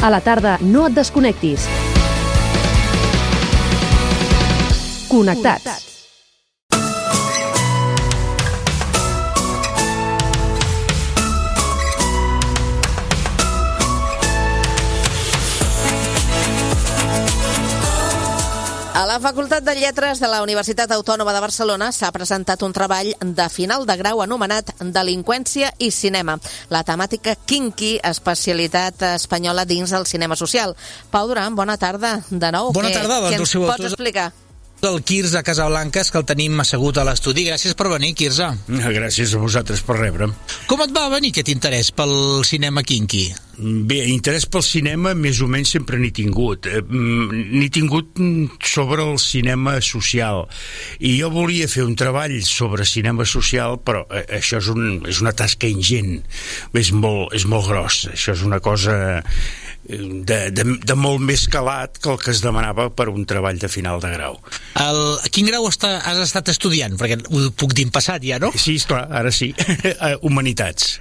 A la tarda, no et desconnectis. Connectats. A la Facultat de Lletres de la Universitat Autònoma de Barcelona s'ha presentat un treball de final de grau anomenat Delinqüència i cinema, la temàtica kinky, especialitat espanyola dins del cinema social. Pau Duran, bona tarda de nou. Bona Què- tarda, doncs, ens pots explicar? Del Quirze Casablanques, que el tenim assegut a l'estudi. Gràcies per venir, Quirze. Gràcies a vosaltres per rebre'm. Com et va venir aquest interès pel cinema kinky? Bé, interès pel cinema més o menys sempre n'he tingut. Eh, mm, N'he tingut sobre el cinema social. I jo volia fer un treball sobre cinema social, però eh, això és, un, és una tasca ingent. És molt, és molt gros. Això és una cosa de, de, de molt més calat que el que es demanava per un treball de final de grau. El, quin grau està, has estat estudiant? Perquè ho puc dir en passat ja, no? Sí, esclar, ara sí. Eh, Humanitats.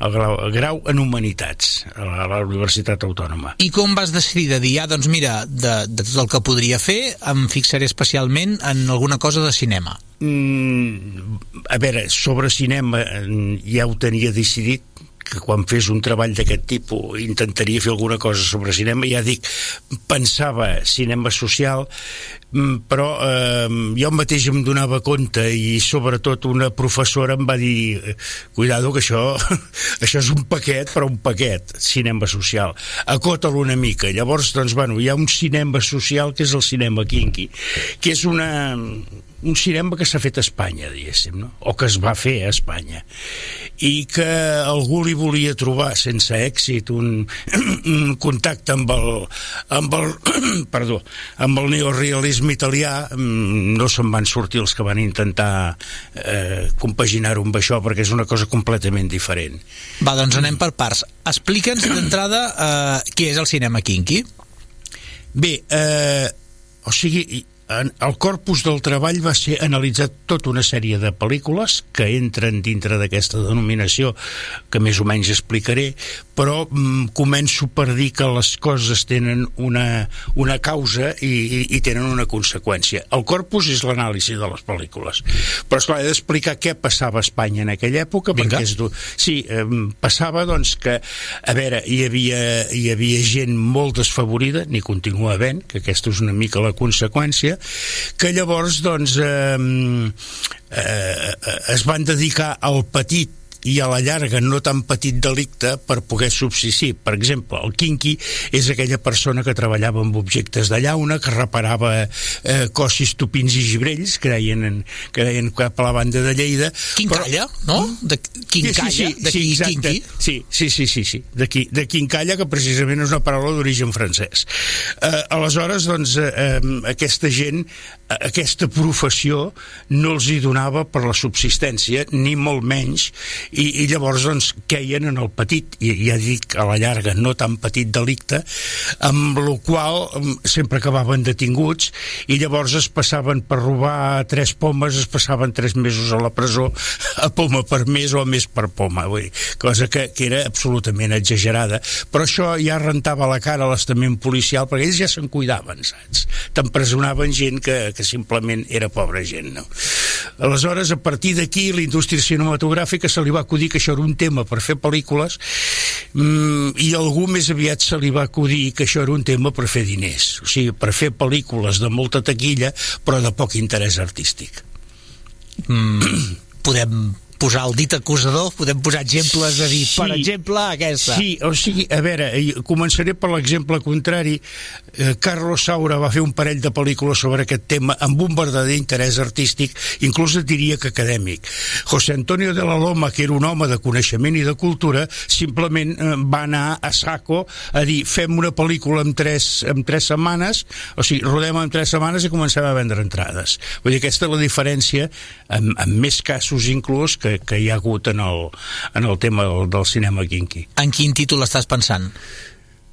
El grau, el grau en Humanitats a la, a la Universitat Autònoma. I com vas decidir de dir, ah, doncs mira, de, de tot el que podria fer, em fixaré especialment en alguna cosa de cinema? Mm, a veure, sobre cinema mm, ja ho tenia decidit que quan fes un treball d'aquest tipus intentaria fer alguna cosa sobre cinema. Ja dic, pensava cinema social mm, però eh, jo mateix em donava compte i sobretot una professora em va dir cuidado que això això és un paquet però un paquet, cinema social. Acota-lo una mica, llavors doncs bueno hi ha un cinema social que és el cinema kinky que és una un cinema que s'ha fet a Espanya, diguéssim, no? o que es va fer a Espanya, i que algú li volia trobar sense èxit un, un contacte amb el, amb el, perdó, amb el neorealisme italià, mm, no se'n van sortir els que van intentar eh, compaginar-ho amb això, perquè és una cosa completament diferent. Va, doncs anem per parts. Explica'ns d'entrada eh, què és el cinema kinky. Bé, eh, o sigui, en- el corpus del treball va ser analitzat tota una sèrie de pel·lícules que entren dintre d'aquesta denominació que més o menys explicaré, però mm, començo per dir que les coses tenen una, una causa i, i, i tenen una conseqüència. El corpus és l'anàlisi de les pel·lícules, però esclar, he d'explicar què passava a Espanya en aquella època, Vinga. perquè és du- Sí, eh, passava doncs que, a veure, hi havia, hi havia gent molt desfavorida, n'hi continua havent, que aquesta és una mica la conseqüència, que llavors doncs eh, eh, es van dedicar al petit i a la llarga no tan petit delicte per poder subsistir. Per exemple, el quinqui és aquella persona que treballava amb objectes de llauna, que reparava eh, cossis, tupins i gibrells, que deien, en, que deien cap a la banda de Lleida. Quincalla, no? De quincalla, sí, sí, de sí, qui- exacte. Sí, sí, sí, sí, sí. De, qui, de quincalla, que precisament és una paraula d'origen francès. Eh, aleshores, doncs, eh, eh, aquesta gent, eh, aquesta professió, no els hi donava per la subsistència, ni molt menys, i, i llavors, doncs, queien en el petit, i ja dic, a la llarga, no tan petit delicte, amb el qual em, sempre acabaven detinguts, i llavors es passaven per robar tres pomes, es passaven tres mesos a la presó, a poma per mes o a més per poma, vull dir, cosa que, que era absolutament exagerada, però això ja rentava la cara a l'estament policial, perquè ells ja se'n cuidaven, saps? T'empresonaven gent que, que simplement era pobra gent, no? Aleshores, a partir d'aquí, la indústria cinematogràfica se li va acudir que això era un tema per fer pel·lícules mm, i algú més aviat se li va acudir que això era un tema per fer diners, o sigui, per fer pel·lícules de molta taquilla però de poc interès artístic. Mm, podem posar el dit acusador, podem posar exemples de dir, per Sí. exemple, aquesta. Sí, o sigui, a veure, començaré per l'exemple contrari. Eh, Carlos Saura va fer un parell de pel·lícules sobre aquest tema amb un verdader interès artístic, inclús et diria que acadèmic. José Antonio de la Loma, que era un home de coneixement i de cultura, simplement eh, va anar a saco a dir fem una pel·lícula en tres, en tres setmanes, o sigui, rodem en tres setmanes i comencem a vendre entrades. Vull dir, aquesta és la diferència, en, en més casos inclús, que, que hi ha hagut en el, en el tema del, del cinema kinky. En quin títol estàs pensant?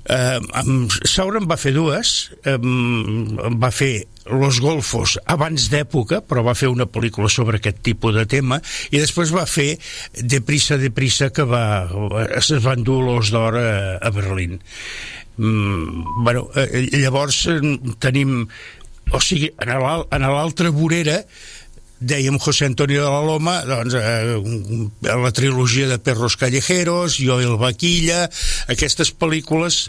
Eh, amb Sauron va fer dues, eh, va fer Los Golfos abans d'època, però va fer una pel·lícula sobre aquest tipus de tema, i després va fer De prisa, de prisa, que va, es va endur l'Os d'Or a, a Berlín. Mm, bueno, eh, llavors eh, tenim... O sigui, en en l'altra vorera dèiem José Antonio de la Loma, doncs, eh, la trilogia de Perros Callejeros, Jo el Vaquilla, aquestes pel·lícules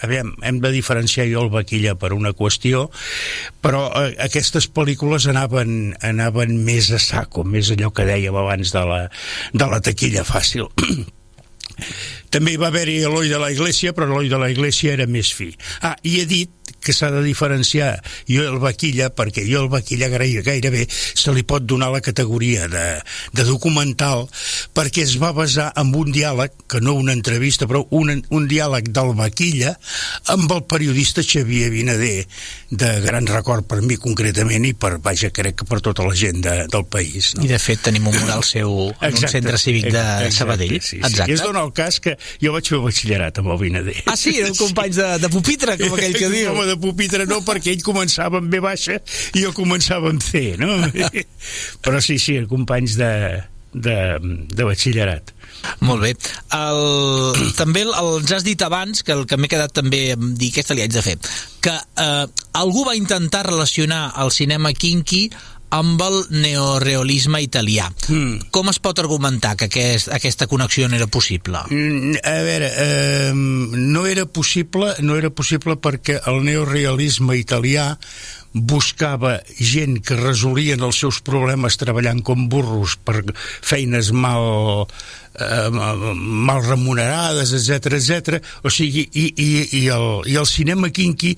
aviam, hem de diferenciar jo el Vaquilla per una qüestió, però eh, aquestes pel·lícules anaven, anaven més a saco, més allò que dèiem abans de la, de la taquilla fàcil. També hi va haver-hi Eloi de la Iglesia, però Eloi de la Iglesia era més fi. Ah, i he dit que s'ha de diferenciar jo el Vaquilla, perquè jo el Vaquilla gairebé, gairebé se li pot donar la categoria de, de documental, perquè es va basar en un diàleg, que no una entrevista, però un, un diàleg del Vaquilla amb el periodista Xavier Vinader, de gran record per mi concretament i per, vaja, crec que per tota la gent de, del país. No? I de fet tenim un mural seu en un centre cívic de exacte, Sabadell. Sí, sí. Exacte. I es dona el cas que jo vaig fer batxillerat amb el Vinader. Ah, sí, eren companys de, de pupitre, com aquell que diu. Home, de pupitre no, perquè ell començava amb B baixa i jo començava amb C, no? Però sí, sí, companys de, de, de batxillerat. Molt bé. El, també el, el, has dit abans, que el que m'he quedat també em dir, aquesta li haig de fer, que eh, algú va intentar relacionar el cinema kinky amb el neorealisme italià. Mm. Com es pot argumentar que aquest, aquesta connexió no era possible? Mm, A veure, eh, no era possible, no era possible perquè el neorealisme italià buscava gent que resolien els seus problemes treballant com burros per feines mal eh, mal remunerades, etc etc. O sigui, i, i, i, el, i el cinema kinky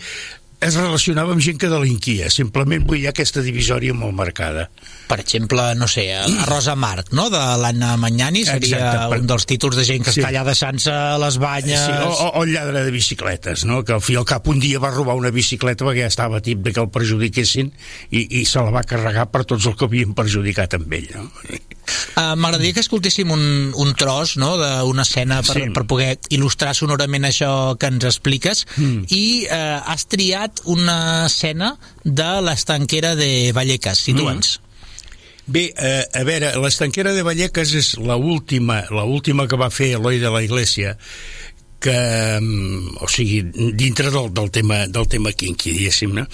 es relacionava amb gent que delinquia. Simplement vull dir aquesta divisòria molt marcada. Per exemple, no sé, a Rosa Marc, no?, de l'Anna Magnani, seria Exacte, per- un dels títols de gent que Sí. està allà deixant-se les banyes... Sí, o, o, o el lladre de bicicletes, no? que al fi al cap un dia va robar una bicicleta perquè ja estava tip de que el perjudiquessin i, i se la va carregar per tots els que havien perjudicat amb ell. No? Uh, M'agradaria que escoltéssim un, un tros no, d'una escena per, Sí. per poder il·lustrar sonorament això que ens expliques Mm. i uh, has triat una escena de l'estanquera de Vallecas. Situa'ns. Bé, eh, a veure, l'estanquera de Vallecas és la última, la última que va fer Eloi de la Iglesia que, mm, o sigui, dintre del, del, tema, del tema kinky, diguéssim, no?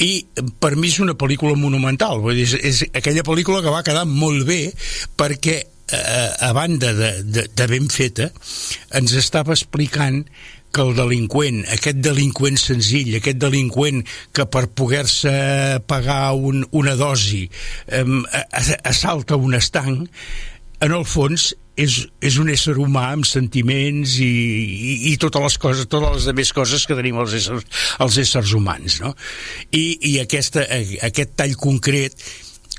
I per mi és una pel·lícula monumental, vull dir, és, és aquella pel·lícula que va quedar molt bé perquè eh, a banda de, de, de ben feta, ens estava explicant que el delinqüent, aquest delinqüent senzill, aquest delinqüent que per poder-se pagar un, una dosi eh, assalta un estanc, en el fons és, és un ésser humà amb sentiments i, i, i totes les coses, totes les altres coses que tenim els éssers, els éssers humans, no? I, i aquesta, aquest tall concret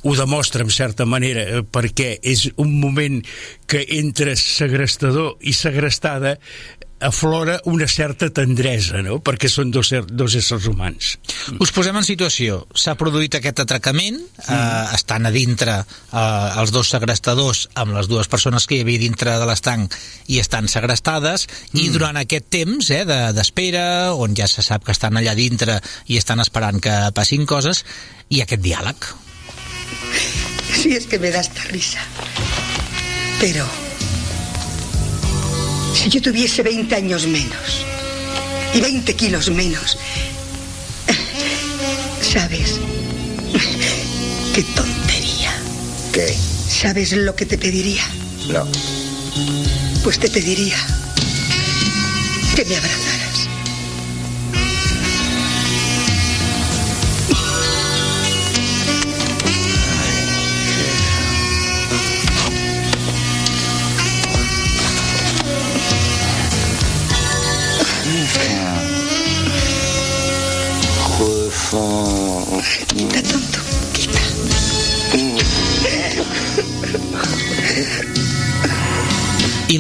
ho demostra en certa manera eh, perquè és un moment que entre segrestador i segrestada aflora una certa tendresa, no? perquè són dos, ser- dos éssers humans. Us posem en situació. S'ha produït aquest atracament, eh, estan a dintre eh, els dos segrestadors amb les dues persones que hi havia dintre de l'estanc i estan segrestades, i durant aquest temps eh, de- d'espera, on ja se sap que estan allà dintre i estan esperant que passin coses, ha aquest diàleg. Si es que me da esta risa. Pero... Si yo tuviese 20 años menos y 20 kilos menos, ¿sabes? Qué tontería. ¿Qué? ¿Sabes lo que te pediría? No. Pues te pediría que me abrazaras.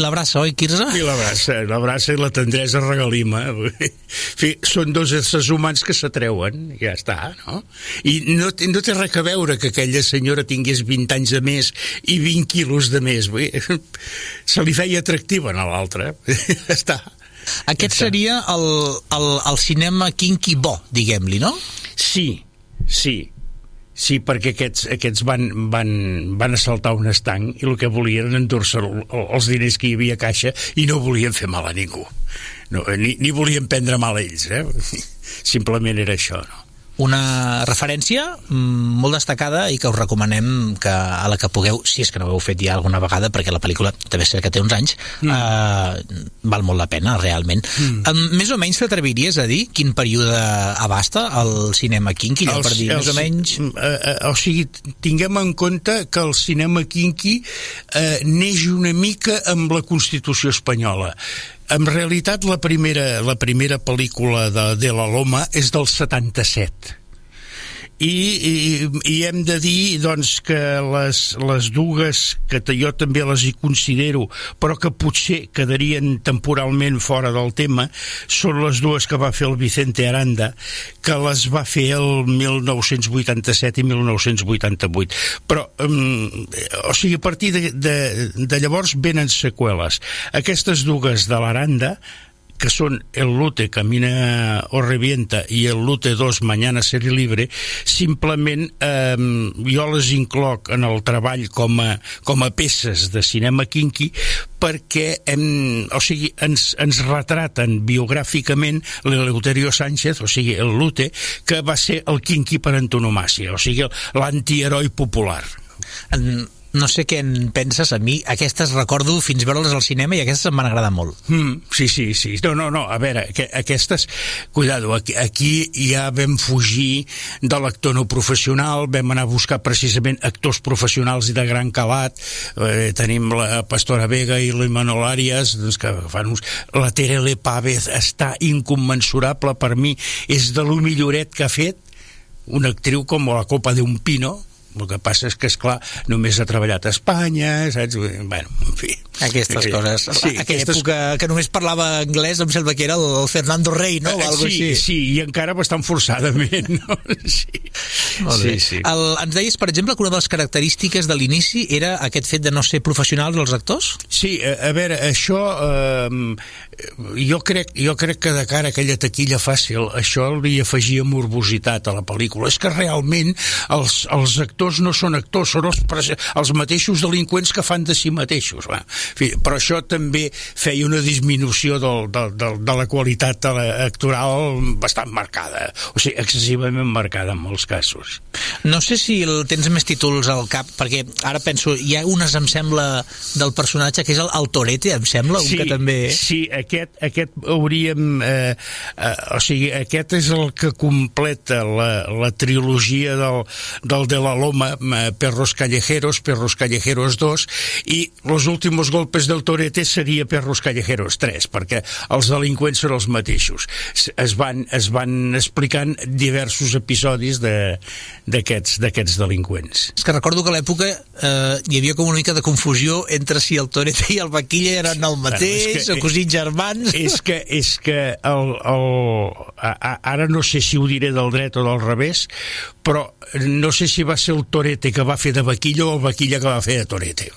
I l'abraça, oi, Quirze? I l'abraça, l'abraça i la tendresa regalima. En fi, són dos éssers humans que s'atreuen, ja està, no? I no, no té res a veure que aquella senyora tingués 20 anys de més i 20 quilos de més. Vull dir, Se li feia atractiva a l'altre. Ja està. Aquest seria el, el, el cinema kinky bo, diguem-li, no? Sí, sí, Sí, perquè aquests, aquests van, van, van assaltar un estanc i el que volien era endur-se el- els diners que hi havia a caixa i no volien fer mal a ningú. No, ni, ni volien prendre mal a ells, eh? Simplement era això, no? Una referència mm, molt destacada i que us recomanem que a la que pugueu, si és que no ho heu fet ja alguna vegada, perquè la pel·lícula també sé que té uns anys, mm. eh, val molt la pena, realment. Mm. Um, més o menys t'atreviries a dir quin període abasta el cinema kinky, allò per dir, més o menys... Eh, eh, o sigui, tinguem en compte que el cinema kinky eh, neix una mica amb la Constitució espanyola. En realitat, la primera, la primera pel·lícula de, de la Loma és del 77 i, i, i hem de dir doncs, que les, les dues que jo també les hi considero però que potser quedarien temporalment fora del tema són les dues que va fer el Vicente Aranda que les va fer el 1987 i 1988 però um, o sigui a partir de, de, de llavors venen seqüeles. Aquestes dues de l'Aranda que són El Lute Camina o Revienta i El Lute 2 Mañana Seré Libre, simplement eh, jo les incloc en el treball com a, com a peces de cinema kinky perquè hem, o sigui, ens, ens retraten biogràficament l'Eleuterio Sánchez, o sigui, el Lute, que va ser el kinky per antonomàcia, o sigui, l'antiheroi popular. En- No sé què en penses, a mi aquestes recordo fins veure-les al cinema i aquestes em van agradar molt. Mm, sí, sí, sí. No, no, no, a veure, que, aquestes... Cuidado, aquí, aquí ja vam fugir de l'actor no professional, vam anar a buscar precisament actors professionals i de gran calat. Eh, tenim la Pastora Vega i l'Imanol Arias, doncs que fan uns... La Terele Pávez està incommensurable per mi, és de lo milloret que ha fet una actriu com la Copa de un Pino, el que passa és que, és clar només ha treballat a Espanya, saps? Bueno, en fi. Aquestes Sí, coses. sí, Aquella aquestes- època que només parlava anglès, em sembla que era el, Fernando Rey, no? O Eh, algo sí, així. sí, i encara bastant forçadament, no? Sí, Molt bé. sí, sí. El, ens deies, per exemple, que una de les característiques de l'inici era aquest fet de no ser professionals els actors? Sí, a, a veure, això eh, jo, crec, jo crec que de cara a aquella taquilla fàcil això li afegia morbositat a la pel·lícula. És que realment els, els actors no són actors, són els, els mateixos delinqüents que fan de si mateixos. Va. Fi, però això també feia una disminució del, del, del, de la qualitat de la actoral bastant marcada, o sigui, excessivament marcada en molts casos. No sé si el, tens més títols al cap, perquè ara penso, hi ha unes, em sembla, del personatge que és el, el Torete, em sembla, un que també... Sí, aquest, aquest hauríem... Eh, eh, o sigui, aquest és el que completa la, la trilogia del, del de la Loma, eh, Perros Callejeros, Perros Callejeros 2, i Los últimos golpes del Torete seria Perros Callejeros 3, perquè els delinqüents són els mateixos. Es van, es van explicant diversos episodis de- d'aquests d'aquests delinqüents. És que recordo que a l'època eh, hi havia com una mica de confusió entre si el Torete i el Vaquilla eren el mateix, Bueno, que- o cosins germans... és que, és que el, el, a, a, ara no sé si ho diré del dret o del revés, però no sé si va ser el Torete que va fer de Vaquilla o el Vaquilla que va fer de Torete.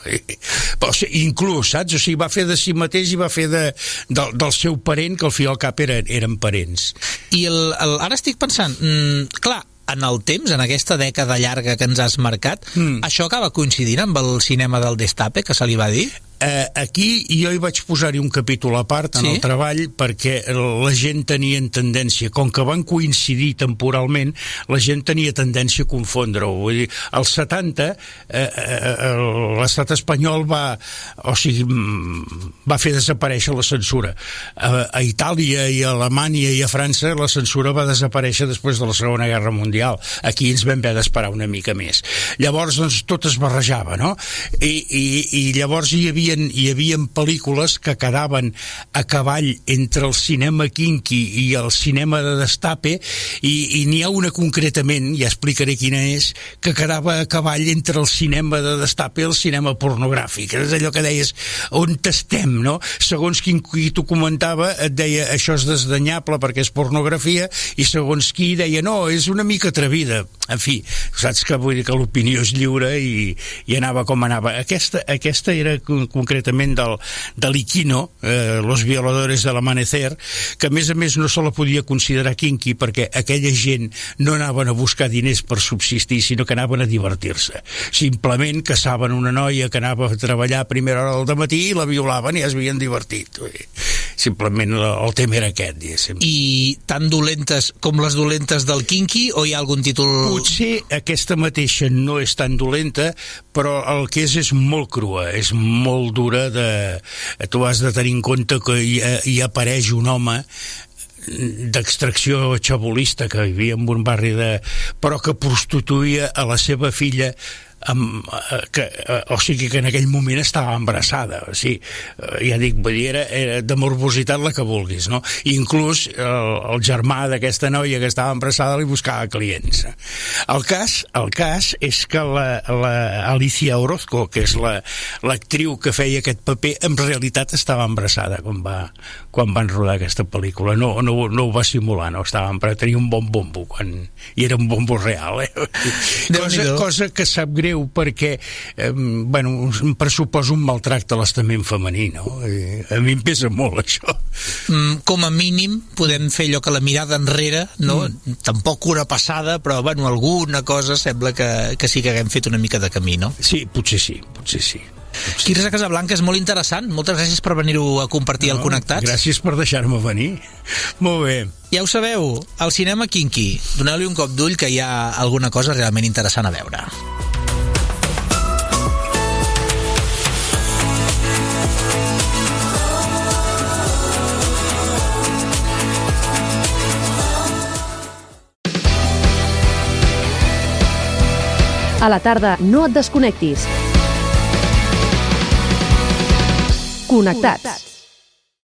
Però, o sigui, inclús, saps? O sigui, va fer de si mateix i va fer de, del, del seu parent, que al fi al cap eren, eren parents. I el, el, ara estic pensant, mm, clar, en el temps, en aquesta dècada llarga que ens has marcat, Mm. això acaba coincidint amb el cinema del Destape, que se li va dir? Eh, aquí jo hi vaig posar-hi un capítol a part en Sí? el treball perquè la gent tenia tendència, com que van coincidir temporalment, la gent tenia tendència a confondre-ho. Vull dir, als 70 eh, eh, l'estat espanyol va, o sigui, mm, va fer desaparèixer la censura. A, a Itàlia i a Alemanya i a França la censura va desaparèixer després de la Segona Guerra Mundial. Aquí ens vam haver d'esperar una mica més. Llavors, doncs, tot es barrejava, no? I, i, i llavors hi havia, hi havia pel·lícules que quedaven a cavall entre el cinema kinky i el cinema de destape i, i n'hi ha una concretament, ja explicaré quina és, que quedava a cavall entre el cinema de destape i el cinema pornogràfic. És allò que deies, on estem, no? Segons quin qui t'ho comentava, et deia això és desdanyable perquè és pornografia i segons qui deia no, és una mica atrevida. En fi, saps que vull dir que l'opinió és lliure i, i anava com anava. Aquesta, aquesta era concretament del, de l'Iquino, eh, Los violadores de l'amanecer, que a més a més no se la podia considerar kinky perquè aquella gent no anaven a buscar diners per subsistir, sinó que anaven a divertir-se. Simplement caçaven una noia que anava a treballar a primera hora del matí i la violaven i ja es havien divertit. Simplement el tema era aquest, diguéssim. I tan dolentes com les dolentes del kinky o hi ha algun títol... Potser aquesta mateixa no és tan dolenta, però el que és és molt crua, és molt dura de... Tu has de tenir en compte que hi, hi apareix un home d'extracció xabolista que vivia en un barri de... però que prostituïa a la seva filla amb, eh, que, eh, o sigui que en aquell moment estava embarassada o sigui, eh, ja dic, vull dir, era, era de morbositat la que vulguis no? I inclús el, el germà d'aquesta noia que estava embarassada li buscava clients el cas, el cas és que la, la Alicia Orozco que és l'actriu la, que feia aquest paper en realitat estava embarassada quan, va, quan van rodar aquesta pel·lícula no, no, no ho va simular, no estava embarassada tenia un bon bombo quan... i era un bombo real eh? cosa, cosa que sap greu greu perquè eh, bueno, em pressuposa un maltracte a l'estament femení no? A mi em pesa molt això mm, com a mínim podem fer allò que la mirada enrere no? Mm. tampoc una passada però bueno, alguna cosa sembla que, que sí que haguem fet una mica de camí no? sí, potser sí, potser sí Quirze Casablanca és molt interessant. Moltes gràcies per venir-ho a compartir no, al Connectats. Gràcies per deixar-me venir. Molt bé. Ja ho sabeu, al cinema Kinky. Doneu-li un cop d'ull que hi ha alguna cosa realment interessant a veure. A la tarda, no et desconnectis. Connectats.